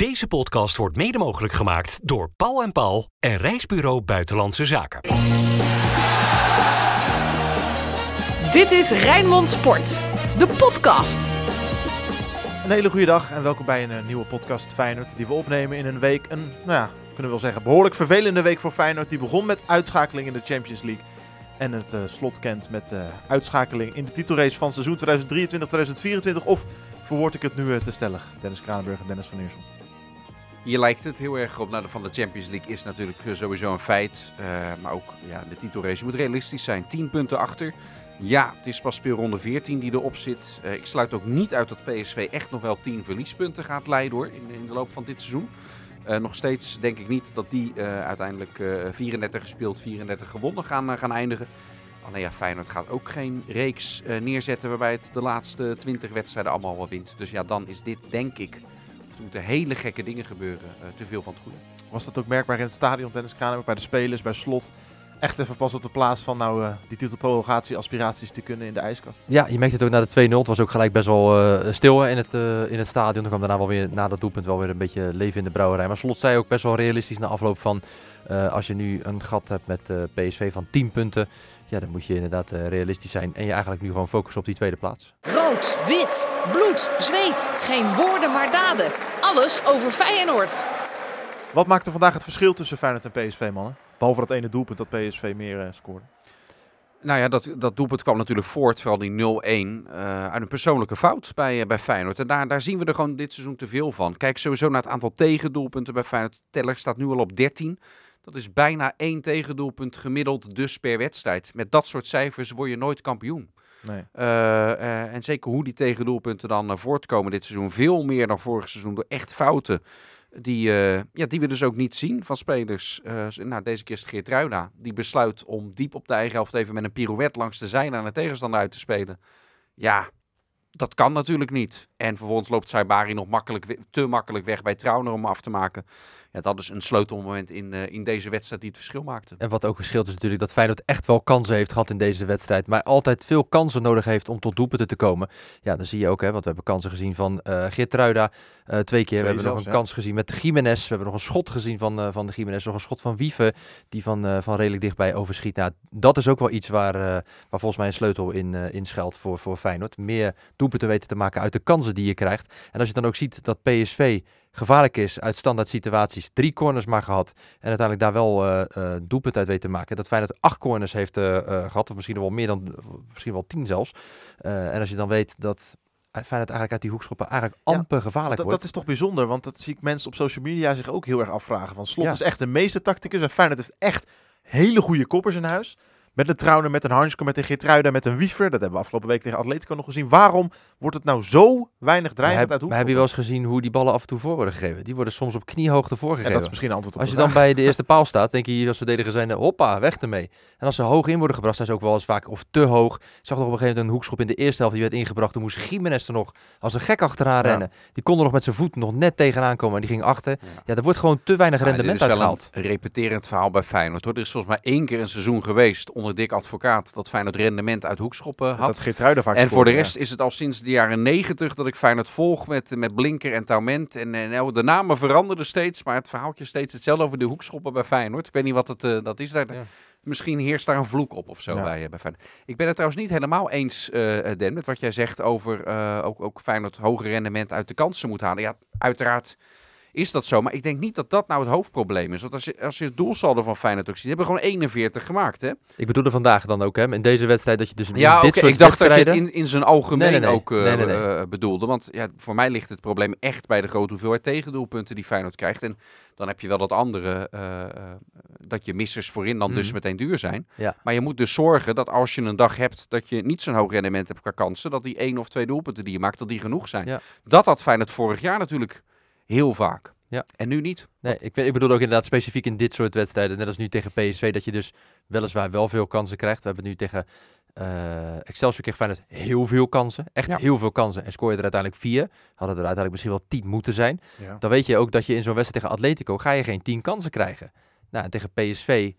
Deze podcast wordt mede mogelijk gemaakt door Paul en Paul en Reisbureau Buitenlandse Zaken. Dit is Rijnmond Sport, de podcast. Een hele goede dag en welkom bij een eh, nieuwe podcast Feyenoord die we opnemen in een week, een, nou ja, kunnen we wel zeggen, behoorlijk vervelende week voor Feyenoord. Die begon met uitschakeling in de Champions League en het eh, slot kent met eh, uitschakeling in de titelrace van seizoen 2023-2024. Of verwoord ik het nu te stellig, Dennis Kranenburg en Dennis van Eersel. Hier lijkt het heel erg op. Nou, van de Champions League is natuurlijk eh, sowieso een feit. eh, maar ook ja, de titelrace moet realistisch zijn. 10 punten achter. Ja, het is pas speelronde 14 die erop zit. Eh, ik sluit ook niet uit dat PSV echt nog wel 10 verliespunten gaat leiden hoor, in, in de loop van dit seizoen. Nog steeds denk ik niet dat die uiteindelijk eh, 34 gespeeld, 34 gewonnen gaan, gaan eindigen. Alleen ja, Feyenoord gaat ook geen reeks neerzetten waarbij het de laatste 20 wedstrijden allemaal wel wint. Dus ja, dan is dit denk ik, moeten hele gekke dingen gebeuren, eh, te veel van het goede. Was dat ook merkbaar in het stadion, Dennis Kranenburg, bij de spelers, bij slot? Echt even pas op de plaats van nou eh, die titelprologatie aspiraties te kunnen in de ijskast. Ja, je merkt het ook na de 2-0. Het was ook gelijk best wel eh, stil hè, in het, eh, in het stadion. Dan kwam daarna wel weer, na dat doelpunt wel weer een beetje leven in de brouwerij. Maar Slot zei ook best wel realistisch na afloop van... eh, als je nu een gat hebt met eh, PSV van 10 punten... Ja, dan moet je inderdaad eh, realistisch zijn. En je eigenlijk nu gewoon focussen op die tweede plaats. Rood, wit, bloed, zweet. Geen woorden maar daden. Alles over Feyenoord. Wat maakte vandaag het verschil tussen Feyenoord en PSV, mannen? Behalve dat ene doelpunt dat PSV meer eh, scoorde. Nou ja, dat, dat doelpunt kwam natuurlijk voort, vooral die 0-1, eh, uit een persoonlijke fout bij, bij Feyenoord. En daar, daar zien we er gewoon dit seizoen te veel van. Kijk sowieso naar het aantal tegendoelpunten bij Feyenoord. De teller staat nu al op 13. Dat is bijna één tegendoelpunt gemiddeld dus per wedstrijd. Met dat soort cijfers word je nooit kampioen. Nee. Eh, eh, en zeker hoe die tegendoelpunten dan eh, voortkomen dit seizoen. Veel meer dan vorig seizoen door echt fouten. Die, ja, die we dus ook niet zien van spelers. Nou, deze keer is het Geert Die besluit om diep op de eigen helft even met een pirouette langs de zijde aan de tegenstander uit te spelen. Ja, dat kan natuurlijk niet. En vervolgens loopt Saibari nog makkelijk, te makkelijk weg bij Trauner om af te maken. Ja, dat is een sleutelmoment in, eh, in deze wedstrijd die het verschil maakte. En wat ook verschilt is natuurlijk dat Feyenoord echt wel kansen heeft gehad in deze wedstrijd. Maar altijd veel kansen nodig heeft om tot doelpunten te komen. Ja, dan zie je ook, hè, want we hebben kansen gezien van eh Geertruida eh, twee keer. we hebben nog een ja. kans gezien met de Jiménez. We hebben nog een schot gezien van, eh, van de Jiménez. Nog een schot van Wieven, die van, eh, van redelijk dichtbij overschiet. Nou, dat is ook wel iets waar, eh, waar volgens mij een sleutel in, eh in schuilt voor, voor Feyenoord. Meer doelpunten weten te maken uit de kansen die je krijgt. En als je dan ook ziet dat PSV gevaarlijk is uit standaard situaties. Drie corners maar gehad. En uiteindelijk daar wel eh eh, doelpunt uit weet te maken. Dat Feyenoord acht corners heeft eh, eh, gehad. Of misschien wel meer dan, misschien wel tien zelfs. En als je dan weet dat Feyenoord eigenlijk uit die hoekschoppen eigenlijk Ja, amper gevaarlijk wordt. dat is toch bijzonder, want dat zie ik mensen op social media zich ook heel erg afvragen. Van Slot Ja. is echt de meeste tacticus en Feyenoord heeft echt hele goede koppers in huis. Met een Trauner, met een Hansko, met een Geertruida, met een Wiever. Dat hebben we afgelopen week tegen Atletico nog gezien. Waarom wordt het nou zo weinig dreigend uit maar heb je wel eens gezien hoe die ballen af en toe voor worden gegeven? Die worden soms op kniehoogte Ja, voorgegeven. dat is misschien een antwoord op Als je dan bij de eerste paal staat, denk je hier als verdediger zijn, hoppa, weg ermee. En als ze hoog in worden gebracht, zijn ze ook wel eens vaak of te hoog. Ik zag nog op een gegeven moment een hoekschop in de eerste helft die werd ingebracht. Toen moest Jiménez er nog als een gek achteraan Ja. rennen. Die kon er nog met zijn voet nog net tegenaan komen en die ging achter. Ja. Ja, er wordt gewoon te weinig rendement wel uitgehaald. een repeterend verhaal bij Feyenoord. Hoor. Er is volgens mij één keer een seizoen geweest onder Dick Advocaat dat Feyenoord rendement uit hoekschoppen had. Dat vaak En voor de ja. rest is het al sinds de jaren negentig dat ik Feyenoord volg met, met Blinker en Taument. En, en nou, de namen veranderden steeds, maar het verhaaltje steeds hetzelfde over de hoekschoppen bij Feyenoord. Ik weet niet wat het, eh, dat is. Daar, Ja. Misschien heerst daar een vloek op of zo Ja. bij, eh, bij Feyenoord. Ik ben het trouwens niet helemaal eens, eh Den, met wat jij zegt over eh, ook, ook Feyenoord hoger rendement uit de kansen moet halen. Ja, uiteraard is dat zo. Maar ik denk niet dat dat nou het hoofdprobleem is. Want als je, als je het doelsaldo van Feyenoord ook ziet, die hebben gewoon 41 gemaakt, hè? Ik bedoelde vandaag dan ook, hè, in deze wedstrijd, dat je dus Ja, dit soort Ik dacht dat je het in, in zijn algemeen Nee, nee, nee. ook eh, eh, bedoelde. Want ja, voor mij ligt het probleem echt bij de grote hoeveelheid tegendoelpunten die Feyenoord krijgt. En dan heb je wel dat andere, eh, dat je missers voorin dan dus Mhm. meteen duur zijn. Ja. Maar je moet dus zorgen dat als je een dag hebt dat je niet zo'n hoog rendement hebt qua kansen, dat die één of twee doelpunten die je maakt, dat die genoeg zijn. Ja. Dat had Feyenoord vorig jaar natuurlijk heel vaak. Ja. En nu niet. Nee, ik, ik bedoel ook inderdaad specifiek in dit soort wedstrijden. Net als nu tegen PSV, dat je dus weliswaar wel veel kansen krijgt. We hebben nu tegen eh, Excelsior kreeg Feyenoord heel veel kansen. Echt Ja. heel veel kansen. En scoor je er uiteindelijk vier. Hadden er uiteindelijk misschien wel tien moeten zijn. Ja. Dan weet je ook dat je in zo'n wedstrijd tegen Atletico ga je geen tien kansen krijgen. Nou, en tegen PSV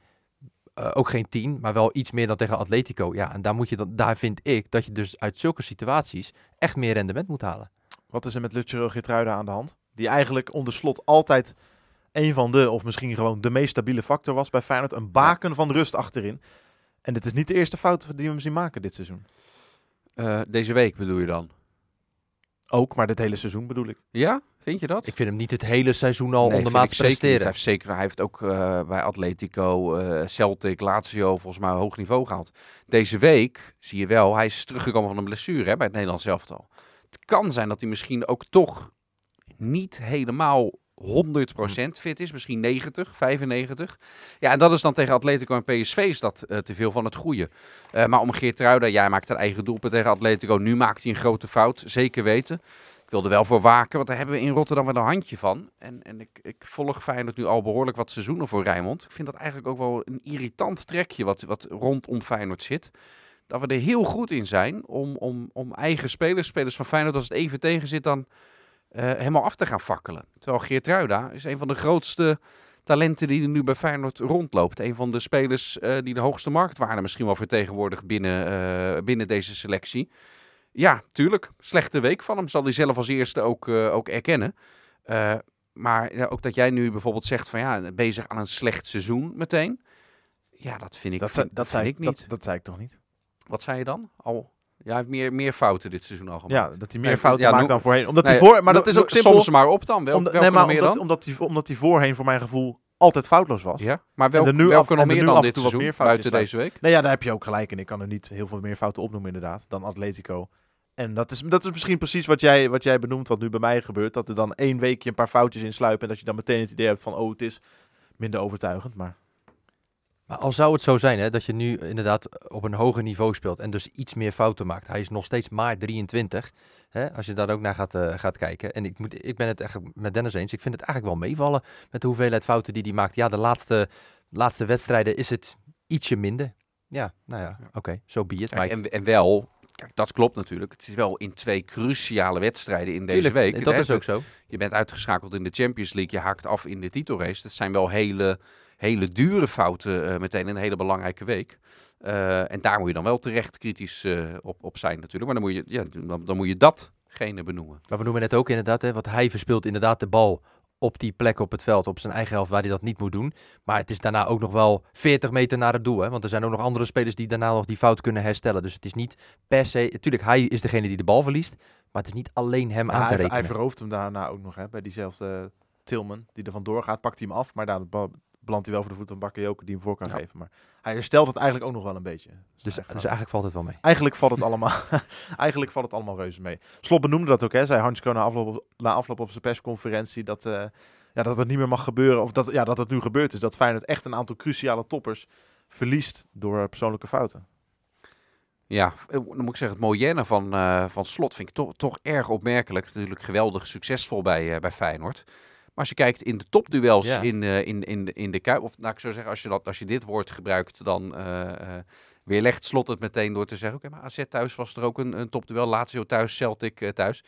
eh, ook geen tien, maar wel iets meer dan tegen Atletico. Ja, en daar, moet je dan, daar vind ik dat je dus uit zulke situaties echt meer rendement moet halen. Wat is er met Lutje Geertruida aan de hand? Die eigenlijk onder slot altijd een van de, of misschien gewoon de meest stabiele factor was bij Feyenoord. Een baken van rust achterin. En dit is niet de eerste fout die we hem zien maken dit seizoen. Eh, deze week bedoel je dan? Ook, maar dit hele seizoen bedoel ik. Ja, vind je dat? Ik vind hem niet het hele seizoen al Nee, ondermaats presteren. Hij heeft, zeker, hij heeft ook eh, bij Atletico, eh, Celtic, Lazio volgens mij een hoog niveau gehaald. Deze week zie je wel, hij is teruggekomen van een blessure hè, bij het Nederlands elftal. Het kan zijn dat hij misschien ook toch niet helemaal 100% fit is. Misschien 90, 95. Ja, en dat is dan tegen Atletico en PSV is dat eh, te veel van het goede. Eh, maar om Geertruida, jij maakt een eigen doelpunt tegen Atletico. Nu maakt hij een grote fout, zeker weten. Ik wil er wel voor waken, want daar hebben we in Rotterdam wel een handje van. En, en ik, ik volg Feyenoord nu al behoorlijk wat seizoenen voor Rijnmond. Ik vind dat eigenlijk ook wel een irritant trekje wat, wat rondom Feyenoord zit. Dat we er heel goed in zijn om, om, om eigen spelers, spelers van Feyenoord, als het even tegen zit, dan helemaal af te gaan fakkelen. Terwijl Geertruida is een van de grootste talenten die er nu bij Feyenoord rondloopt. Een van de spelers eh, die de hoogste marktwaarde misschien wel vertegenwoordigt binnen, eh, binnen deze selectie. Ja, tuurlijk. Slechte week van hem zal hij zelf als eerste ook, eh, ook erkennen. Eh, maar ja, ook dat jij nu bijvoorbeeld zegt van ja, bezig aan een slecht seizoen meteen. Ja, dat vind ik, Dat, vind, dat, vind zei ik niet. Dat, dat zei ik toch niet? Wat zei je dan? Al, jij heeft meer, meer fouten dit seizoen al gemaakt. Ja, dat hij meer Nee, fouten ja, maakt dan voorheen. Omdat Nee, hij voor, maar dat is ook simpel. Som ze maar op dan. Wel, Omdat- welke nee, maar nog meer omdat, dan? omdat, hij, omdat hij voorheen voor mijn gevoel altijd foutloos was. Ja, maar welke, nu af- welke nog er meer nu dan en dit seizoen, meer buiten deze week? Nee, ja, daar heb je ook gelijk. En ik kan er niet heel veel meer fouten opnoemen inderdaad, dan Atletico. En dat is, dat is misschien precies wat jij, wat jij benoemt, wat nu bij mij gebeurt. Dat er dan één weekje een paar foutjes insluipen. En dat je dan meteen het idee hebt van, oh, het is minder overtuigend. Maar Maar al zou het zo zijn hè, dat je nu inderdaad op een hoger niveau speelt en dus iets meer fouten maakt. Hij is nog steeds maar 23, hè, als je daar ook naar gaat, eh, gaat kijken. En ik, moet, ik ben het echt met Dennis eens. Ik vind het eigenlijk wel meevallen met de hoeveelheid fouten die hij maakt. Ja, de laatste, laatste wedstrijden is het ietsje minder. Ja, nou ja, oké, zo be it. Kijk, Maar ik- en, en wel, kijk, dat klopt natuurlijk. Het is wel in twee cruciale wedstrijden in deze tuurlijk, week. dat Hè, is ook zo. Je bent uitgeschakeld in de Champions League, je haakt af in de titelrace. Dat zijn wel hele, hele dure fouten eh, meteen in een hele belangrijke week. Eh, en daar moet je dan wel terecht kritisch eh, op, op zijn natuurlijk. Maar dan moet je, ja, dan, dan moet je datgene benoemen. Maar we noemen net ook inderdaad, hè, want hij verspeelt inderdaad de bal op die plek op het veld, op zijn eigen helft, waar hij dat niet moet doen. Maar het is daarna ook nog wel 40 meter naar het doel. Hè? Want er zijn ook nog andere spelers die daarna nog die fout kunnen herstellen. Dus het is niet per se... Natuurlijk, hij is degene die de bal verliest. Maar het is niet alleen hem Ja, aan te hij, hij rekenen. verhooft hem daarna ook nog hè, bij diezelfde Tilman die er vandoor gaat. Pakt hij hem af, maar daar belandt hij wel voor de voet van Bakayoko die hem voor kan Ja. geven. Maar hij herstelt het eigenlijk ook nog wel een beetje. Dus, Dus dus eigenlijk, valt het wel mee. eigenlijk valt het allemaal, eigenlijk valt het allemaal reuze mee. Slot benoemde dat ook, hè? Zei Hansko na afloop, na afloop op zijn persconferentie dat, eh, ja, dat het niet meer mag gebeuren. Of dat, ja, dat het nu gebeurd is. Dat Feyenoord echt een aantal cruciale toppers verliest door persoonlijke fouten. Ja, eh, dan moet ik zeggen, het moyenne van, eh, van Slot vind ik toch, toch erg opmerkelijk. Natuurlijk geweldig succesvol bij, eh, bij Feyenoord. Als je kijkt in de topduels Ja. in, eh, in, in, de- in de Kuip, of nou ik zou zeggen, als je, dat, als je dit woord gebruikt, dan eh eh, weerlegt Slot het meteen door te zeggen, oké, maar AZ thuis was er ook een, een topduel, Lazio thuis, Celtic thuis.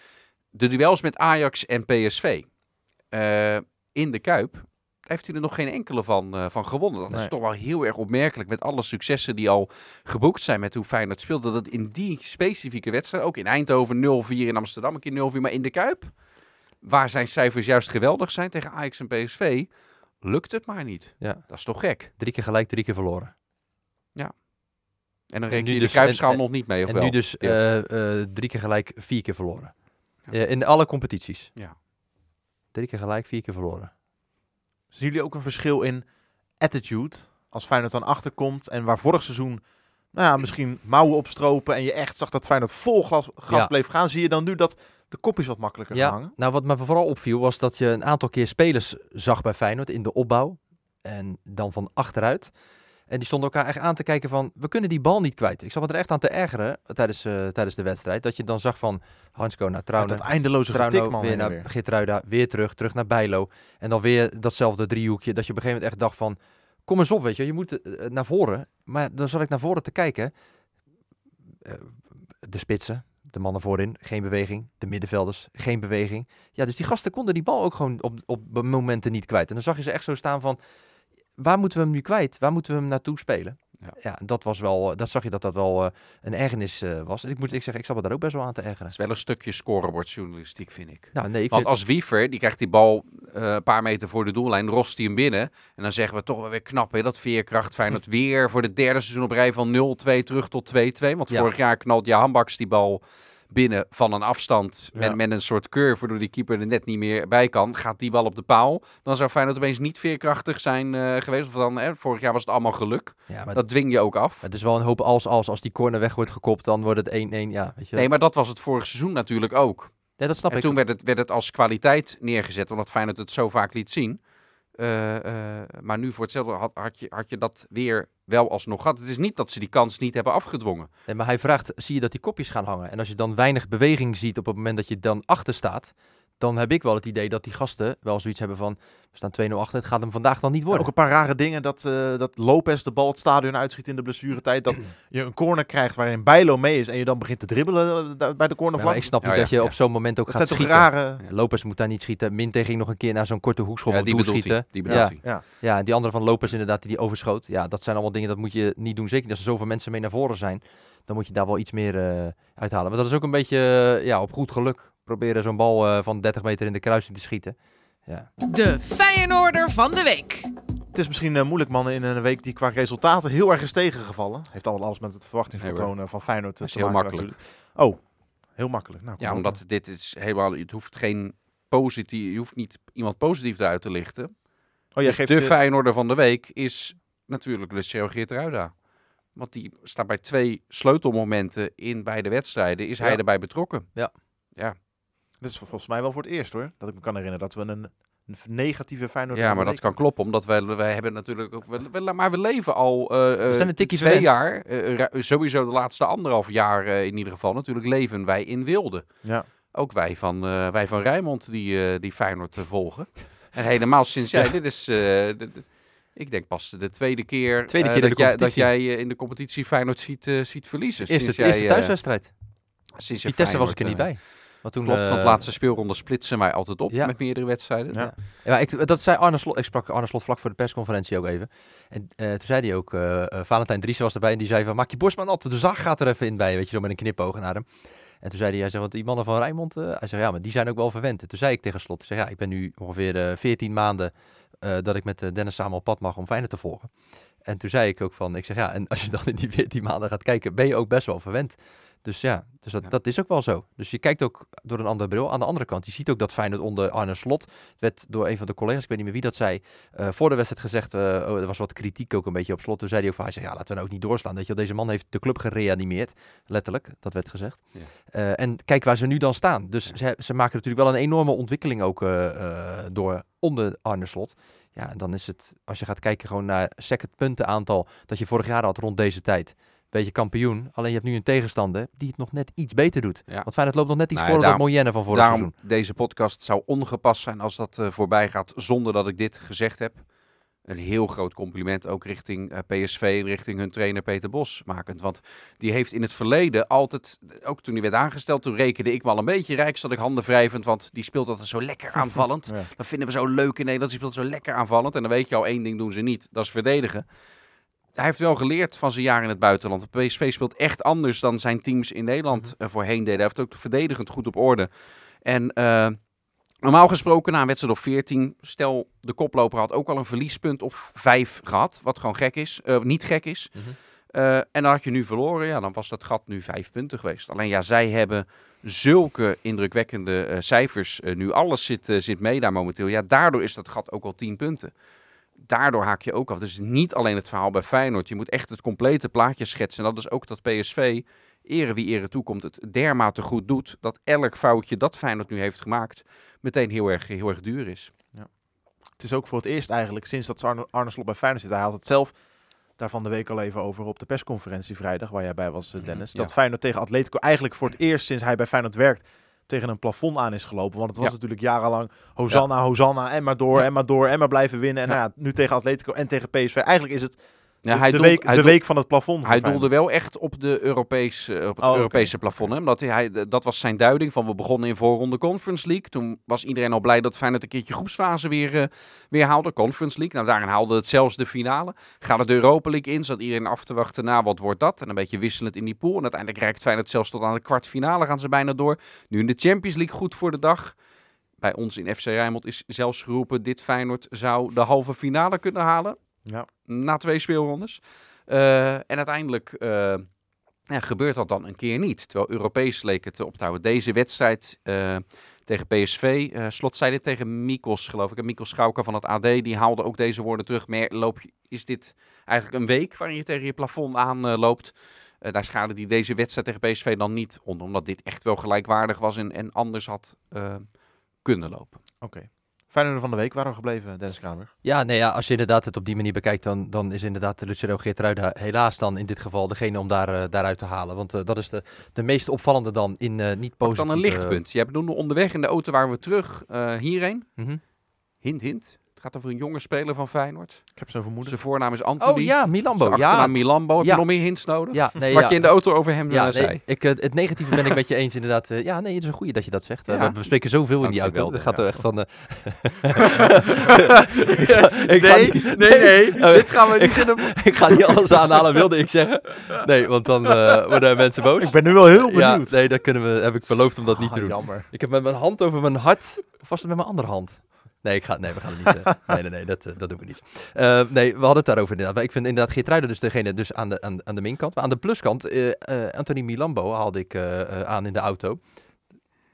De duels met Ajax en PSV in de Kuip, heeft hij er nog geen enkele van, van gewonnen. Dat is toch wel heel erg opmerkelijk met alle successen die al geboekt zijn met hoe Feyenoord speelde. Dat in die specifieke wedstrijd, ook in Eindhoven 0-4, in Amsterdam een keer 0-4, maar in de Kuip, waar zijn cijfers juist geweldig zijn tegen Ajax en PSV, lukt het maar niet. Ja. Dat is toch gek? Drie keer gelijk, drie keer verloren. En dan En reken nu je dus- de Kuipschaal en- nog niet mee, of en wel? nu dus Ja. eh, eh, drie keer gelijk, vier keer verloren. Eh, in alle competities. Ja. Drie keer gelijk, vier keer verloren. Zien jullie ook een verschil in attitude als Feyenoord dan achterkomt en waar vorig seizoen nou ja, misschien mouwen opstropen en je echt zag dat Feyenoord vol gas, gas Ja. bleef gaan, zie je dan nu dat de kopjes wat makkelijker Ja, hangen? nou wat me vooral opviel was dat je een aantal keer spelers zag bij Feyenoord in de opbouw. En dan van achteruit. En die stonden elkaar echt aan te kijken van, we kunnen die bal niet kwijt. Ik zat me er echt aan te ergeren tijdens, eh, tijdens de wedstrijd. Dat je dan zag van Hansko naar Met Trauner. dat eindeloze Trauner weer naar weer. Geertruida, weer terug, terug naar Bijlo. En dan weer datzelfde driehoekje. Dat je op een gegeven moment echt dacht van, kom eens op, weet je. Je moet eh, naar voren. Maar dan zat ik naar voren te kijken. Eh, de spitsen, de mannen voorin, geen beweging. De middenvelders, geen beweging. Ja, dus die gasten konden die bal ook gewoon op, op momenten niet kwijt. En dan zag je ze echt zo staan van, waar moeten we hem nu kwijt? Waar moeten we hem naartoe spelen? Ja. Ja, dat was wel, eh, dat zag je dat dat wel eh, een ergernis eh, was. En ik moet ik zeggen, ik zat me daar ook best wel aan te ergeren. Het is wel een stukje scorebordjournalistiek, vind ik. Nou, nee, ik Want vind, als Wiever, die krijgt die bal een paar meter voor de doellijn, rost hij hem binnen. En dan zeggen we toch wel weer knap, hè, dat veerkracht Feyenoord weer voor de derde seizoen op rij van 0-2 terug tot 2-2. Want Ja. vorig jaar knalt Jahan Baks die bal binnen van een afstand Ja. met, met een soort curve, waardoor die keeper er net niet meer bij kan. Gaat die bal op de paal, dan zou Feyenoord opeens niet veerkrachtig zijn eh, geweest. Of dan, hè, vorig jaar was het allemaal geluk. ja, maar Dat dwing je ook af. het is wel een hoop als, als, als die corner weg wordt gekopt, dan wordt het 1-1. Ja, weet je. Nee, maar dat was het vorig seizoen natuurlijk ook. Nee, dat snap En ik. toen werd het, werd het als kwaliteit neergezet, omdat Feyenoord het zo vaak liet zien. Eh, eh, maar nu voor hetzelfde had, had, je, had je dat weer wel alsnog gehad. Het is niet dat ze die kans niet hebben afgedwongen. Maar hij vraagt, zie je dat die kopjes gaan hangen? En als je dan weinig beweging ziet op het moment dat je dan achter staat, dan heb ik wel het idee dat die gasten wel zoiets hebben van, we staan 2-0 achter, het gaat hem vandaag dan niet Ook worden. een paar rare dingen. Dat, eh, dat Lopez de bal het stadion uitschiet in de blessuretijd. Dat je een corner krijgt waarin Bijlo mee is en je dan begint te dribbelen eh, bij de Ja, cornervlag. maar ik snap Ja, niet ja, dat je ja. op zo'n moment ook dat gaat schieten. rare... Ja. Lopez moet daar niet schieten. Minte ging nog een keer naar zo'n korte hoekschop Ja, die schieten. Die ja. ja, en die andere van Lopez inderdaad, die die overschoot. Ja, dat zijn allemaal dingen, dat moet je niet doen. Zeker als er zoveel mensen mee naar voren zijn. Dan moet je daar wel iets meer eh, uithalen. Maar dat is ook een beetje ja, op goed geluk. Proberen zo'n bal eh, van 30 meter in de kruising te schieten. Ja. De Feyenoorder van de week. Het is misschien eh, moeilijk, mannen, in een week die qua resultaten heel erg is tegengevallen. Heeft al alles met het verwachtingspatroon eh, van Feyenoord te is heel maken makkelijk. natuurlijk. Oh, heel makkelijk. Nou, Ja, op. omdat dit is helemaal... Het hoeft geen positief... Je hoeft niet iemand positief eruit te lichten. Oh, jij Dus geeft de eh, Feyenoorder van de week is natuurlijk Lucio Geertruida. Want die staat bij twee sleutelmomenten in beide wedstrijden. Is hij erbij betrokken? Ja. Ja, Dit is volgens mij wel voor het eerst hoor. Dat ik me kan herinneren dat we een, een negatieve Feyenoord ja maar dat kan kloppen. Omdat wij, wij hebben natuurlijk... ook- we- we- maar we leven al eh, eh, zijn een tikkie twee jaar. eh, sowieso de laatste anderhalf jaar eh, in ieder geval. Natuurlijk leven wij in wilde. Ja. Ook wij van, eh wij van Rijnmond die, eh, die Feyenoord eh, volgen. En helemaal sinds jij... Dit is... eh, de- ik denk pas de tweede keer, Tweede eh, keer dat, de jij, dat jij eh, in de competitie Feyenoord ziet, eh, ziet verliezen. Eerste, Sinds jij, eerste eh, thuiswedstrijd. sinds je Vitesse was ik er niet bij. Want toen, Klopt, want eh, de laatste speelronde splitsen wij altijd op ja. met meerdere wedstrijden. Ja. Ja, maar ik, dat zei Arne Slot. Ik sprak Arne Slot vlak voor de persconferentie ook even. En eh, toen zei hij ook, eh eh, Valentijn Driessen was erbij en die zei van, maak je borst maar nat, de zaag gaat er even in bij, weet je, zo met een knipoog naar hem. En toen zei hij, hij zegt, want die mannen van Rijnmond, eh, hij zegt, ja, maar die zijn ook wel verwend. En toen zei ik tegen Slot, ik zeg, ja, ik ben nu ongeveer eh 14 maanden eh, dat ik met Dennis samen op pad mag om Feyenoord te volgen. En toen zei ik ook van, ik zeg, ja, en als je dan in die 14 maanden gaat kijken, ben je ook best wel verwend. Dus ja, dus dat, Ja. dat is ook wel zo. Dus je kijkt ook door een andere bril. Aan de andere kant, je ziet ook dat Feyenoord onder Arne Slot, het werd door een van de collega's, ik weet niet meer wie dat zei, eh, voor de wedstrijd gezegd, eh, oh, er was wat kritiek ook een beetje op Slot. Toen zei hij ook van, hij zei, ja, laten we nou ook niet doorslaan. Dat je, deze man heeft de club gereanimeerd, letterlijk, dat werd gezegd. Ja. Eh, en kijk waar ze nu dan staan. Dus ze, ze maken natuurlijk wel een enorme ontwikkeling ook door onder Arne Slot. Ja, en dan is het, als je gaat kijken gewoon naar second puntenaantal dat je vorig jaar had rond deze tijd. Beetje kampioen. Alleen je hebt nu een tegenstander die het nog net iets beter doet. Ja. Want Feyenoord loopt nog net iets Nou ja, voor op dat daarom- Moyenne van vorig Daarom, seizoen. deze podcast zou ongepast zijn als dat eh, voorbij gaat zonder dat ik dit gezegd heb. Een heel groot compliment ook richting eh, PSV en richting hun trainer Peter Bos makend. Want die heeft in het verleden altijd, ook toen hij werd aangesteld, toen rekende ik wel een beetje rijk, zat ik handen wrijvend, want die speelt altijd zo lekker aanvallend. Ja. Dat vinden we zo leuk in Nederland, die speelt zo lekker aanvallend. En dan weet je al, één ding doen ze niet, dat is verdedigen. Hij heeft wel geleerd van zijn jaar in het buitenland. De PSV speelt echt anders dan zijn teams in Nederland eh, voorheen deden. Hij heeft ook verdedigend goed op orde. En eh, normaal gesproken na een wedstrijd of 14, stel de koploper had ook al een verliespunt of vijf gehad, wat gewoon gek is, eh, niet gek is. Mhm. En dan had je nu verloren, ja, dan was dat gat nu vijf punten geweest. Alleen ja, zij hebben zulke indrukwekkende cijfers nu. Alles zit, zit mee daar momenteel. Ja, daardoor is dat gat ook al tien punten. Daardoor haak je ook af. Dus niet alleen het verhaal bij Feyenoord. Je moet echt het complete plaatje schetsen. En dat is ook dat PSV, ere wie ere toekomt, het dermate goed doet. Dat elk foutje dat Feyenoord nu heeft gemaakt, meteen heel erg, heel erg duur is. Het is ook voor het eerst eigenlijk sinds dat Arne, Arne Slot bij Feyenoord zit. Hij had het zelf daar van de week al even over op de persconferentie vrijdag, waar jij bij was, eh, Mhm, Dennis. ja. Dat Feyenoord tegen Atletico eigenlijk voor het eerst sinds hij bij Feyenoord werkt tegen een plafond aan is gelopen. Want het was Ja. natuurlijk jarenlang Hosanna, Hosanna en maar door en maar door en maar blijven winnen. En nou ja, nu tegen Atletico en tegen PSV. Eigenlijk is het Ja, de, hij de week, hij de doel- week van het plafond. Hij doelde wel echt op, de Europese, op het Oh. Europese plafond. Hè? Omdat hij, hij, dat was zijn duiding van we begonnen in voorronde Conference League. Toen was iedereen al blij dat Feyenoord een keertje groepsfase weer, eh, weer haalde. Conference League. Nou, daarin haalde het zelfs de finale. Gaat het de Europa League in, zat iedereen af te wachten na wat wordt dat. En een beetje wisselend in die pool. En uiteindelijk reikt Feyenoord zelfs tot aan de kwartfinale gaan ze bijna door. Nu in de Champions League goed voor de dag. Bij ons in FC Rijnmond is zelfs geroepen dit Feyenoord zou de halve finale kunnen halen Ja. na twee speelrondes. Eh, en uiteindelijk eh, ja, gebeurt dat dan een keer niet. Terwijl Europees leek het op te houden. Deze wedstrijd eh, tegen PSV, Slot zei dit tegen Mikos, geloof ik. En Mikos Schauka van het AD, die haalde ook deze woorden terug. Maar loop is dit eigenlijk een week waarin je tegen je plafond aan loopt? Daar schade die deze wedstrijd tegen PSV dan niet onder. Omdat dit echt wel gelijkwaardig was en, en anders had kunnen lopen. Oké. Feyenoord van de week waren we gebleven, Dennis Kramer. Ja, nee, ja, als je inderdaad het op die manier bekijkt, dan, dan is inderdaad Lucero Geertruida helaas dan in dit geval degene om daar, eh, daaruit te halen. Want eh, dat is de, de meest opvallende dan in eh, niet Ook positieve... dan een lichtpunt. Jij bedoelde onderweg in de auto waren we terug eh, hierheen. Mhm. Hint, hint. Het gaat over een jonge speler van Feyenoord. Ik heb zo'n vermoeden. Zijn voornaam is Anthony. Oh ja, Milambo. Zijn Ja, achternaam Milambo. Heb Ja. je nog meer hints nodig? ja, nee, Wat ja. je in de auto over hem Ja, eh, nee, zei. ik, eh, het negatieve ben ik met je eens inderdaad. eh, ja, nee, het is een goeie dat je dat zegt. Ja. We bespreken zoveel in die auto. Dat gaat ja. er echt van... eh, ik zal- ik ga Nee, niet- nee, nee. Oh, Dit gaan we ik, niet in ga, ik ga niet alles aanhalen, wilde ik zeggen. Nee, want dan eh, worden mensen boos. Ik ben nu wel heel ja, benieuwd. nee, dat kunnen we, heb ik beloofd om dat niet Ah, te doen. Jammer. Ik heb met mijn hand over mijn hart, of was het met mijn andere hand? Nee, ik ga, nee we gaan het niet. eh, nee, nee, nee, dat, eh, dat doen we niet. Eh, nee, we hadden het daarover inderdaad. Maar ik vind inderdaad Geertruiden dus degene dus aan de, aan, aan de minkant. Maar aan de pluskant, Anthony Milambo haalde ik aan in de auto.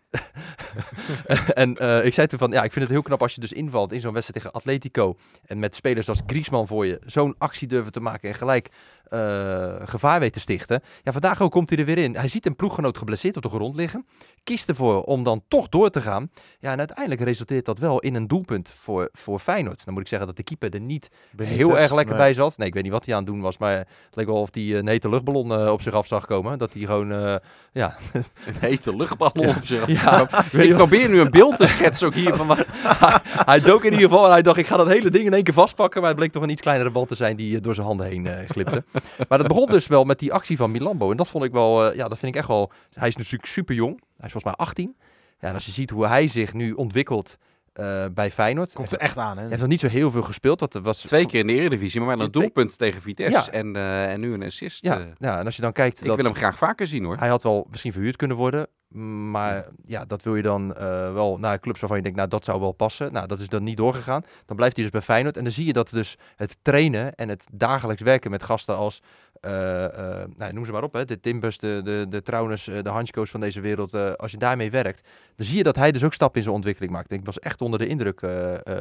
en ik zei toen van, ja, ik vind het heel knap als je dus invalt in zo'n wedstrijd tegen Atletico. En met spelers als Griezmann voor je zo'n actie durven te maken en gelijk eh, gevaar weet te stichten. Ja, vandaag ook komt hij er weer in. Hij ziet een ploeggenoot geblesseerd op de grond liggen. Kiest ervoor om dan toch door te gaan. Ja, en uiteindelijk resulteert dat wel in een doelpunt voor, voor Feyenoord. Dan moet ik zeggen dat de keeper er niet heel erg lekker bij zat. Nee, ik weet niet wat hij aan het doen was, maar het leek wel of hij een hete luchtballon eh, op zich af zag komen. Dat hij gewoon, eh, ja... Een hete luchtballon op zich. ja Ik probeer nu een beeld te schetsen ook hier van wat... hij, hij dook in ieder geval en hij dacht, ik ga dat hele ding in één keer vastpakken. Maar het bleek toch een iets kleinere bal te zijn die eh, door zijn handen heen eh, glipte. Maar dat begon dus wel met die actie van Milambo. En dat vond ik wel, eh, ja, dat vind ik echt wel... Hij is natuurlijk super jong. Hij is volgens mij 18. Ja, en als je ziet hoe hij zich nu ontwikkelt eh, bij Feyenoord. Komt Hij er echt aan, hè? heeft nog niet zo heel veel gespeeld. Dat was Twee keer in de Eredivisie, maar wel een Twee- doelpunt tegen Vitesse. Ja. En, eh, en nu een assist. Ja, ja, en als je dan kijkt... ik dat, wil hem graag vaker zien hoor. Hij had wel misschien verhuurd kunnen worden. Maar ja, dat wil je dan eh, wel naar clubs waarvan je denkt, nou dat zou wel passen. Nou, dat is dan niet doorgegaan. Dan blijft hij dus bij Feyenoord. En dan zie je dat dus het trainen en het dagelijks werken met gasten als, eh, eh, nou, noem ze maar op, hè, de Timbers, de, de, de Trauners, eh, de Hansko's van deze wereld. als je daarmee werkt, dan zie je dat hij dus ook stappen in zijn ontwikkeling maakt. Ik was echt onder de indruk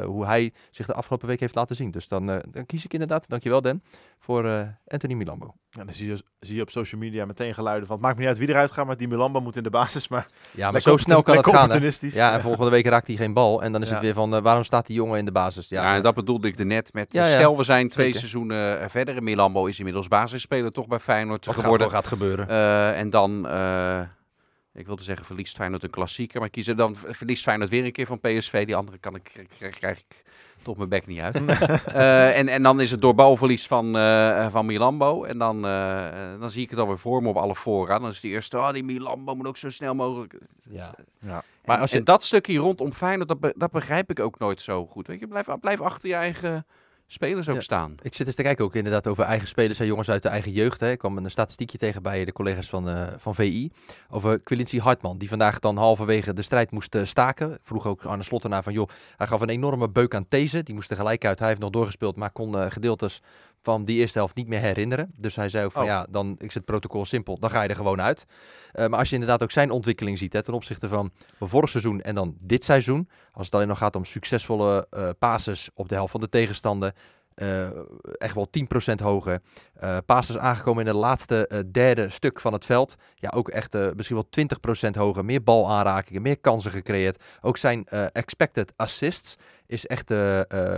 hoe hij zich de afgelopen week heeft laten zien. Dus dan, dan kies ik inderdaad, dankjewel Dan, voor eh, Anthony Milambo. En dan zie je, zie je op social media meteen geluiden van... Het maakt me niet uit wie eruit gaat, maar die Milambo moet in de basis. Maar Ja, maar zo snel kan het gaan. hè. Ja, en volgende week raakt hij geen bal. En dan is Ja. het weer van, eh, waarom staat die jongen in de basis? Ja, en dat bedoelde ik er net met. Ja, ja. Stel, we zijn twee Zeker. seizoenen eh, verder. En Milambo is inmiddels basisspeler toch bij Feyenoord wat geworden. gaat, gaat gebeuren. Eh, en dan, eh, ik wilde zeggen, verliest Feyenoord een klassieker. Maar kiezen dan verliest Feyenoord weer een keer van PSV. Die andere kan ik, krijg, krijg ik toch mijn bek niet uit. Eh, en, en dan is het door balverlies van, eh, van Milambo. En dan, eh, dan zie ik het alweer voor me op alle fora. Dan is die eerste, oh die Milambo moet ook zo snel mogelijk. ja. Ja. Maar als je, En dat stukje rondom Feyenoord, dat, be- dat begrijp ik ook nooit zo goed. Weet je, blijf, blijf achter je eigen spelers ook Ja. staan. ik zit eens te kijken ook inderdaad over eigen spelers en jongens uit de eigen jeugd. Hè. Ik kwam een statistiekje tegen bij de collega's van, eh, van VI. Over Quilincy Hartman, die vandaag dan halverwege de strijd moest eh, staken. Ik vroeg ook Arne Slot ernaar van, joh, hij gaf een enorme beuk aan These. Die moest er gelijk uit. Hij heeft nog doorgespeeld, maar kon eh, gedeeltes van die eerste helft niet meer herinneren. Dus hij zei ook van, Oh. ja, dan is het protocol simpel. Dan ga je er gewoon uit. Eh, maar als je inderdaad ook zijn ontwikkeling ziet hè, ten opzichte van vorig seizoen en dan dit seizoen. Als het alleen nog gaat om succesvolle eh passes op de helft van de tegenstander. eh, echt wel 10% hoger. Eh passes aangekomen in het laatste derde stuk van het veld. Ja, ook echt misschien wel 20% hoger. Meer balaanrakingen, meer kansen gecreëerd. Ook zijn expected assists is echt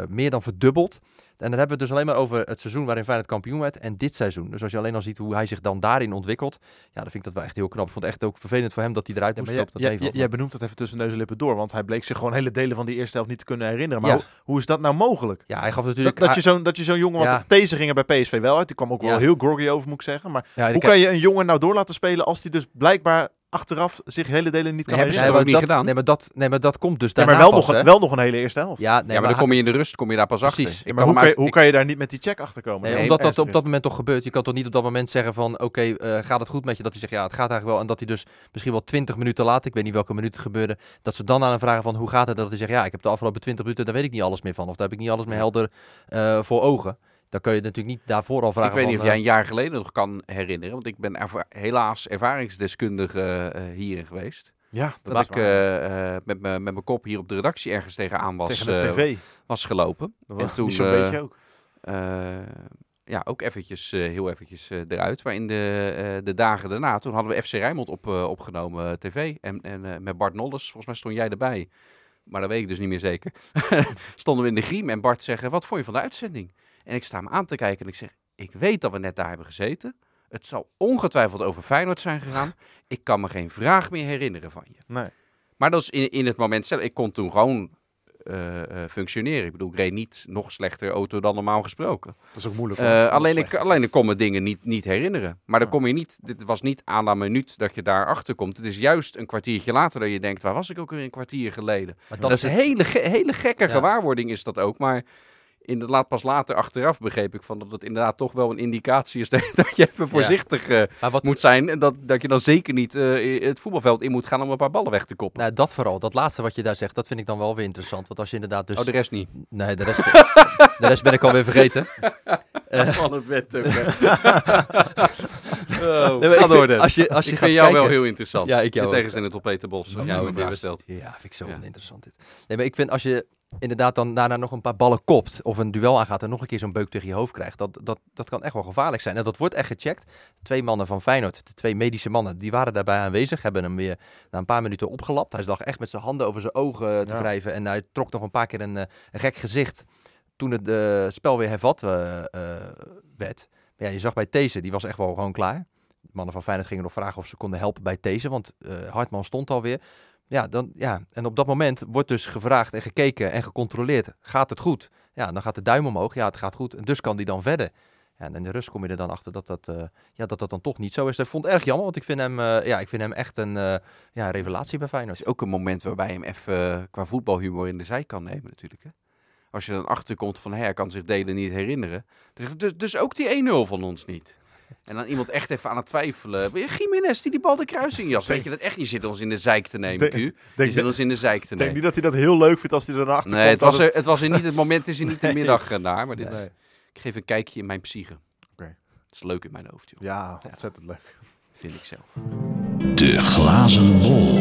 meer dan verdubbeld. En dan hebben we het dus alleen maar over het seizoen waarin Feyenoord kampioen werd en dit seizoen. Dus als je alleen al ziet hoe hij zich dan daarin ontwikkelt, ja, dan vind ik dat wel echt heel knap. Ik vond het echt ook vervelend voor hem dat hij eruit moest lopen. Dat jij- jij benoemt dat even tussen neus en lippen door, want hij bleek zich gewoon hele delen van die eerste helft niet te kunnen herinneren. Maar Ja. hoe, hoe is dat nou mogelijk? Ja, hij gaf natuurlijk... dat, je zo'n, dat je zo'n jongen, want Ja. deze gingen bij PSV wel uit, die kwam ook wel heel groggy over moet ik zeggen. Maar hoe kan je een jongen nou door laten spelen als die dus blijkbaar achteraf zich hele delen niet kan hebben ze ook niet gedaan? Nee, maar dat, nee, maar dat komt dus Ja, daarna maar wel pas, nog, wel nog een hele eerste helft. Ja, nee, ja, maar dan kom je in de rust, kom je daar pas Precies. achter. Ja, maar hoe, kan je, hoe ik- kan je daar niet met die check achter komen? Nee, omdat dat op dat moment toch gebeurt. Je kan toch niet op dat moment zeggen van, oké, eh, gaat het goed met je? Dat hij zegt, ja, het gaat eigenlijk wel. En dat hij dus misschien wel 20 minuten later, ik weet niet welke minuut het gebeurde, dat ze dan aan hem vragen van, hoe gaat het? Dat hij zegt, ja, ik heb de afgelopen 20 minuten, daar weet ik niet alles meer van. Of daar heb ik niet alles meer helder eh, voor ogen. Dan kun je natuurlijk niet daarvoor al vragen Ik weet niet van, of jij eh, een jaar geleden nog kan herinneren, want ik ben erva- helaas ervaringsdeskundige eh, hierin geweest. Ja, dat, Dat, is ik waar. eh, eh, met mijn met mijn kop hier op de redactie ergens tegenaan was, tegen de eh, tv. was gelopen. Dat en was toen, zo'n eh, beetje ook. Eh, ja, ook eventjes, eh, heel eventjes eh, eruit. Maar in de, eh, de dagen daarna, toen hadden we FC Rijnmond op, eh, opgenomen tv. En, en eh, met Bart Nolles, volgens mij stond jij erbij. Maar dat weet ik dus niet meer zeker. Stonden we in de griem en Bart zegt, wat vond je van de uitzending? En ik sta hem aan te kijken en ik zeg, ik weet dat we net daar hebben gezeten. Het zal ongetwijfeld over Feyenoord zijn gegaan. Ik kan me geen vraag meer herinneren van je. Nee. Maar dat is in, in het moment zelf. Ik kon toen gewoon eh, eh, functioneren. Ik bedoel, ik reed niet nog slechter auto dan normaal gesproken. Dat is ook moeilijk. Eh, alleen, ik, alleen ik kon me dingen niet, niet herinneren. Maar dan Ja. kom je niet, dit was niet aan de minuut dat je daar achter komt. Het is juist een kwartiertje later dat je denkt, waar was ik ook weer een kwartier geleden? maar Dat, is een hele, ge- hele gekke Ja. gewaarwording is dat ook. Maar in de, laat pas later achteraf begreep ik van dat het inderdaad toch wel een indicatie is dat, je even voorzichtig eh, wat, moet zijn. En dat, dat je dan zeker niet eh, het voetbalveld in moet gaan om een paar ballen weg te koppen. nou, dat vooral, dat laatste wat je daar zegt, dat vind ik dan wel weer interessant. Want als je inderdaad dus... oh, de rest niet. Nee, de rest, de rest ben ik alweer vergeten. Van het wet ook. Nee, maar ik Ga vind- door. Als je, als je ik vind jou kijken- wel heel interessant. Ja, ik jou In tegenstelling tot Peter Bos. Jou een vraag stelt. Ja, vind ik zo Ja. oninteressant dit. Nee, maar ik vind als je inderdaad dan daarna nog een paar ballen kopt of een duel aangaat en nog een keer zo'n beuk tegen je hoofd krijgt, dat, dat, dat kan echt wel gevaarlijk zijn. En dat wordt echt gecheckt. Twee mannen van Feyenoord, de twee medische mannen, die waren daarbij aanwezig, hebben hem weer na een paar minuten opgelapt. Hij lag echt met zijn handen over zijn ogen te Ja. wrijven en hij trok nog een paar keer een, eh, een gek gezicht toen het eh, spel weer hervat eh, eh, werd. Maar ja, je zag bij These, die was echt wel gewoon klaar. De mannen van Feyenoord gingen nog vragen of ze konden helpen bij These, want eh, Hartman stond alweer. Ja, dan, ja, en op dat moment wordt dus gevraagd en gekeken en gecontroleerd. Gaat het goed? Ja, dan gaat de duim omhoog. Ja, het gaat goed. En dus kan die dan verder. Ja, en in de rust kom je er dan achter dat dat, eh, ja, dat, dat dan toch niet zo is. Dat vond ik erg jammer, want ik vind hem, eh, ja, ik vind hem echt een eh, ja, revelatie bij Het Feyenoord. is ook een moment waarbij je hem even qua voetbalhumor in de zij kan nemen natuurlijk. Hè? Als je dan achterkomt van, hé, hij kan zich delen niet herinneren. Dus, dus, dus ook die 1-0 van ons niet. En dan iemand echt even aan het twijfelen. Jiménez die die bal de kruising jas. Weet je dat echt? Je zit ons in de zeik te nemen, Denk- Q. Je denk, zit ons in de zeik te denk nemen. niet dat hij dat heel leuk vindt als hij er naar achter Nee, komt. het was, er, het was er niet het moment, het is er niet de middag eh, naar. Maar dit, Nee. ik geef een kijkje in mijn psyche. Oké. Het is leuk in mijn hoofd, joh. Ja, ontzettend leuk. Vind ik zelf. De glazen bol.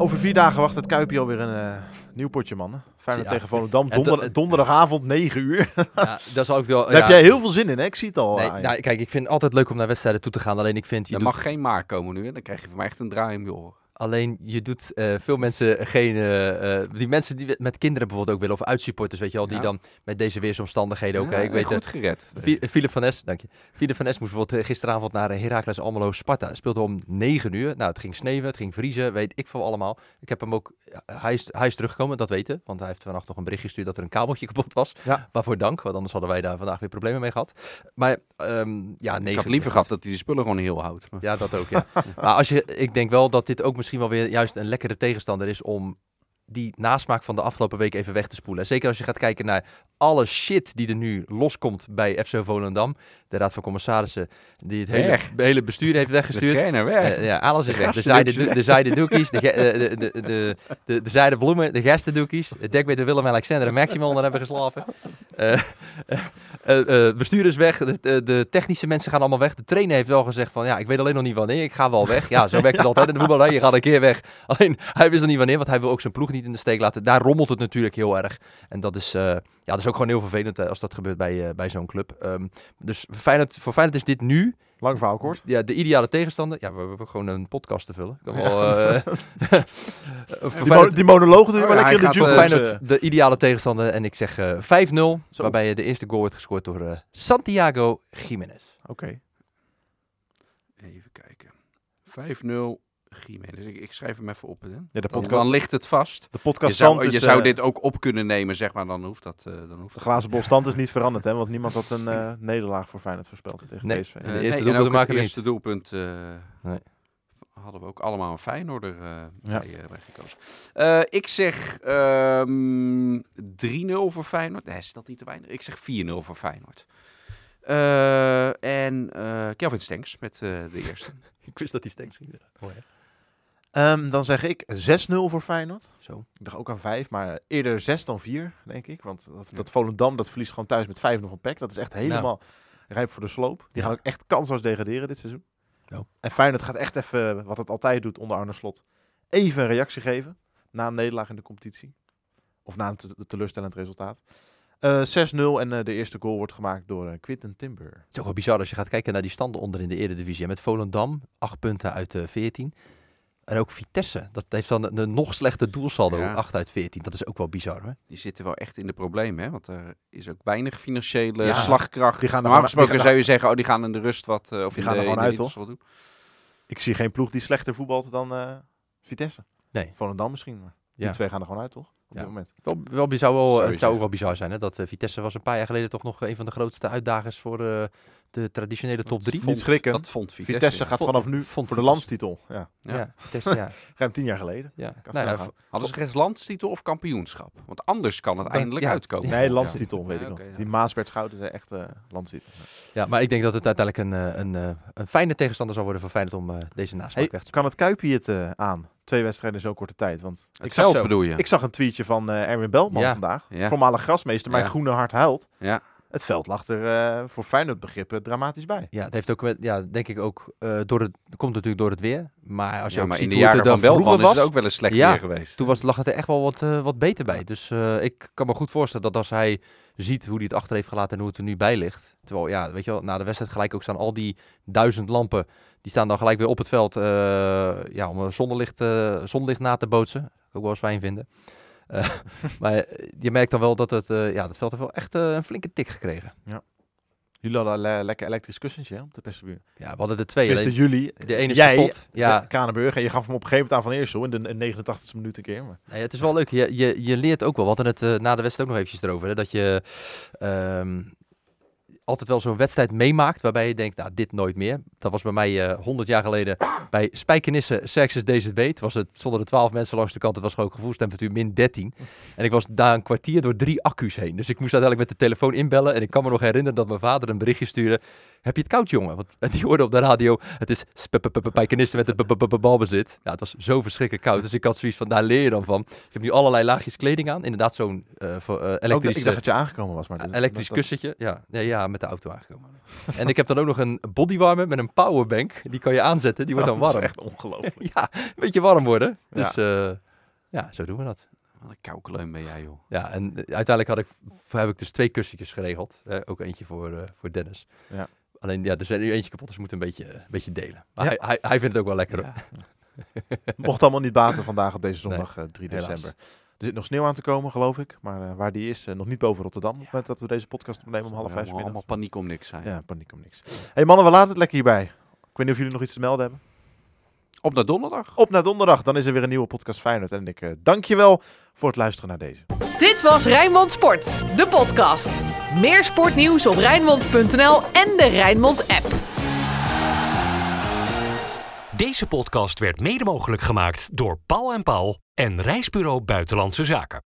Over vier dagen wacht het Kuipje alweer een eh, nieuw potje, mannen. Feyenoord Ja. tegen Volendam. En Donder- donderdagavond, 9 uur. Ja, dat is ook wel. Daar heb jij heel veel zin in, hè? Ik zie het al. Nee, nou, kijk, ik vind het altijd leuk om naar wedstrijden toe te gaan. Alleen ik vind je Er doet, mag geen maar komen nu, hè. Dan krijg je van mij echt een draai om je oren. Alleen je doet eh, veel mensen geen. eh, eh, die mensen die met kinderen bijvoorbeeld ook willen, of uitsupporters, weet je wel, die Ja. dan met deze weersomstandigheden ook. Ja, hè, ik weet goed gered. Philip van Es, dank je. Philip van Es moest bijvoorbeeld gisteravond naar Heracles Almelo Sparta. Speelde om 9 uur. Nou, het ging sneeuwen, het ging vriezen, weet ik veel allemaal. Ik heb hem ook, hij, is, hij is teruggekomen, dat weten. Want hij heeft vannacht nog een bericht gestuurd dat er een kabeltje kapot was. Ja. Waarvoor dank, want anders hadden wij daar vandaag weer problemen mee gehad. Maar ehm, ja, 9 Ik had liever gehad dat hij die spullen gewoon heel houdt. Maar- Ja, dat ook, ja. maar als je, ik denk wel dat dit ook misschien wel weer juist een lekkere tegenstander is om die nasmaak van de afgelopen week even weg te spoelen. Zeker als je gaat kijken naar alle shit die er nu loskomt bij FC Volendam. De Raad van Commissarissen die het hele, hele bestuur heeft De weggestuurd. trainer weg. Eh, ja, alles is De weg. De zijde, de zijde doekies, de, de, de, de, de, de zijde bloemen, de gastendoekies. Het dek met de Willem-Alexander en Maximum onder hebben geslapen. Eh, eh, eh, bestuur is weg, de, de, de technische mensen gaan allemaal weg. De trainer heeft wel gezegd van, ja, ik weet alleen nog niet wanneer, ik ga wel weg. Ja, zo werkt het altijd in de voetbal, hè. je gaat een keer weg. Alleen, hij wist nog niet wanneer, want hij wil ook zijn ploeg niet in de steek laten. Daar rommelt het natuurlijk heel erg. En dat is, eh, ja, dat is ook gewoon heel vervelend eh, als dat gebeurt bij, eh, bij zo'n club. Ehm, dus Feyenoord, voor Feyenoord is dit nu Lang verhaal kort. Ja, de ideale tegenstander. Ja, we hebben gewoon een podcast te vullen. Ik wel, eh, Die, mo- die monologen doe je Oh wel ja, lekker in hij de. Feyenoord de ideale tegenstander. En ik zeg eh 5-0. Waarbij de eerste goal wordt gescoord door Santiago Jiménez. Oké. Even kijken. 5-0 Jiménez. Ik, ik schrijf hem even op. Hè. Ja, de Dan, podcast, dan ligt het vast. de Je podcast zou, stand je is, zou eh, dit ook op kunnen nemen, zeg maar. Dan hoeft dat. eh, dan hoeft De glazen bol stand is niet veranderd, hè? Want niemand had een eh, nederlaag voor Feyenoord voorspeld tegen Nee. PSV. De eerste nee, doelpunt maken het eerste doelpunt eh, Nee. hadden we ook allemaal een Feyenoorder eh Ja. bij, eh, bij gekozen. Ik zeg ehm 3-0 voor Feyenoord. Nee, is dat niet te weinig? Ik zeg 4-0 voor Feyenoord. Eh, en eh Kelvin Stenks met eh, de eerste. Ik wist dat die stenks ging. Oh, ja. Ehm, dan zeg ik 6-0 voor Feyenoord. Zo. Ik dacht ook aan 5, maar eerder 6 dan 4, denk ik. Want dat, dat Volendam, dat verliest gewoon thuis met 5-0 van PEC. Dat is echt helemaal rijp voor de sloop. Die gaan ook echt kansloos degraderen dit seizoen. Ja. En Feyenoord gaat echt even, wat het altijd doet onder Arne Slot, even een reactie geven na een nederlaag in de competitie. Of na een te- teleurstellend resultaat. Eh 6-0 en eh, de eerste goal wordt gemaakt door Quinten Timber. Het is ook wel bizar als je gaat kijken naar die standen onder in de Eredivisie. Met Volendam, 8 punten uit de 14. En ook Vitesse, dat heeft dan een, een nog slechter doelsaldo, Ja. 8 uit 14. Dat is ook wel bizar, hè? Die zitten wel echt in de problemen, hè? Want er is ook weinig financiële Ja. slagkracht. Die gaan er Normaal gesproken zou je zeggen, oh, die gaan in de rust wat... eh, of Die in gaan de, er gewoon uit, doen. Ik zie geen ploeg die slechter voetbalt dan eh, Vitesse. Nee. Volendam misschien, maar die Ja. twee gaan er gewoon uit, toch? Op Ja. dit moment. Wel, wel, bizar, wel, Zou je het zou ook wel bizar zijn, hè? Dat eh, Vitesse was een paar jaar geleden toch nog een van de grootste uitdagers voor eh, de traditionele top 3. Niet schrikken. Dat vond Vitesse. Vitesse, gaat Vond- vanaf nu vond voor de landstitel. Ja, Ja, Ja. Vitesse, ja. ruim tien jaar geleden. ja. Nou, ja, Hadden ze geen landstitel of kampioenschap? Want anders kan het eindelijk ja. uitkomen. Nee, landstitel, weet Ja, ik nog. ja. Die Maasbert Schouten is echt eh landstitel. ja, maar ik denk dat het uiteindelijk een, eh, een, eh, een fijne tegenstander zal worden voor Feyenoord om eh, deze nasmaak Hey, weg te kan het Kuipje het eh, aan? Twee wedstrijden in zo'n korte tijd. Want Het ik, zo. bedoel je? ik zag een tweetje van eh, Erwin Beltman Ja. vandaag. Ja. Voormalig grasmeester, mijn Ja. groene hart huilt. Ja. Het veld lag er eh, voor Feyenoord begrippen dramatisch bij. Ja, het heeft ook, ja, denk ik ook, eh, door het, komt natuurlijk door het weer. Maar als je Ja, ook maar ziet in de hoe het jaren er van dan Beltman vroeger is was, het ook wel eens slecht Ja. weer geweest. toen was, lag het er echt wel wat, eh, wat beter bij. Dus eh, ik kan me goed voorstellen dat als hij ziet hoe hij het achter heeft gelaten en hoe het er nu bij ligt. Terwijl, ja, weet je wel, na de wedstrijd gelijk ook staan al die duizend lampen. Die staan dan gelijk weer op het veld eh, ja, om een zonnelicht, eh, zonlicht na te bootsen. Ook wel eens fijn vinden. Eh, maar je merkt dan wel dat het, eh, ja, het veld heeft wel echt eh, een flinke tik gekregen. Jullie hadden een le- lekker elektrisch kussentje hè, op de Pestebuur. Ja, we hadden er twee. Alleen- jullie. de ene is Jij, kapot. Ja. Ja. Kranenburg. En je gaf hem op een gegeven moment aan Van Eersel in de 89e minuut een keer. Maar Nee, het is wel leuk. Je, je, je leert ook wel. We hadden het na de wedstrijd ook nog eventjes erover. Hè, dat je ehm, altijd wel zo'n wedstrijd meemaakt waarbij je denkt, nou, dit nooit meer. Dat was bij mij eh 100 jaar geleden bij Spijkenisse Xerxes DZB. Het was het, zonder de 12 mensen langs de kant. Het was gewoon gevoelstemperatuur min 13. En ik was daar een kwartier door drie accu's heen. Dus ik moest uiteindelijk met de telefoon inbellen. En ik kan me nog herinneren dat mijn vader een berichtje stuurde. Heb je het koud, jongen? Want die hoorde op de radio, het is Spijkenisse met het b- b- b- balbezit. Ja, het was zo verschrikkelijk koud. Dus ik had zoiets van, daar leer je dan van. Ik heb nu allerlei laagjes kleding aan. Inderdaad, zo'n eh, voor, eh, elektrisch... ik dacht dat je aangekomen was. Maar dat- elektrisch kussentje, ja. ja. Ja, met de auto aangekomen. en ik heb dan ook nog een bodywarmer met een powerbank. Die kan je aanzetten, die wordt dan dat is warm. echt ongelooflijk. Ja, een beetje warm worden. Dus ja, ja zo doen we dat. Wat een koukeleun ben jij, joh. Ja, en eh, uiteindelijk had ik, heb ik dus twee kussentjes geregeld. Eh, ook eentje voor, eh, voor Dennis. Ja. Alleen, ja, er is er nu eentje kapot, dus we moeten een beetje, een beetje delen. Maar Ja. hij, hij, hij vindt het ook wel lekker. Ja. Mocht allemaal niet baten vandaag op deze zondag eh, 3 helaas. december. Er zit nog sneeuw aan te komen, geloof ik. Maar eh, waar die is, eh, nog niet boven Rotterdam. Op het moment dat we deze podcast opnemen om half vijf allemaal paniek om niks zijn. Ja, paniek om niks. hey mannen, we laten het lekker hierbij. Ik weet niet of jullie nog iets te melden hebben. Op naar donderdag. Op naar donderdag, dan is er weer een nieuwe podcast Feyenoord. En ik eh, dank je wel voor het luisteren naar deze. Dit was Rijnmond Sport, de podcast. Meer sportnieuws op Rijnmond.nl en de Rijnmond app. Deze podcast werd mede mogelijk gemaakt door Paul en Paul en Reisbureau Buitenlandse Zaken.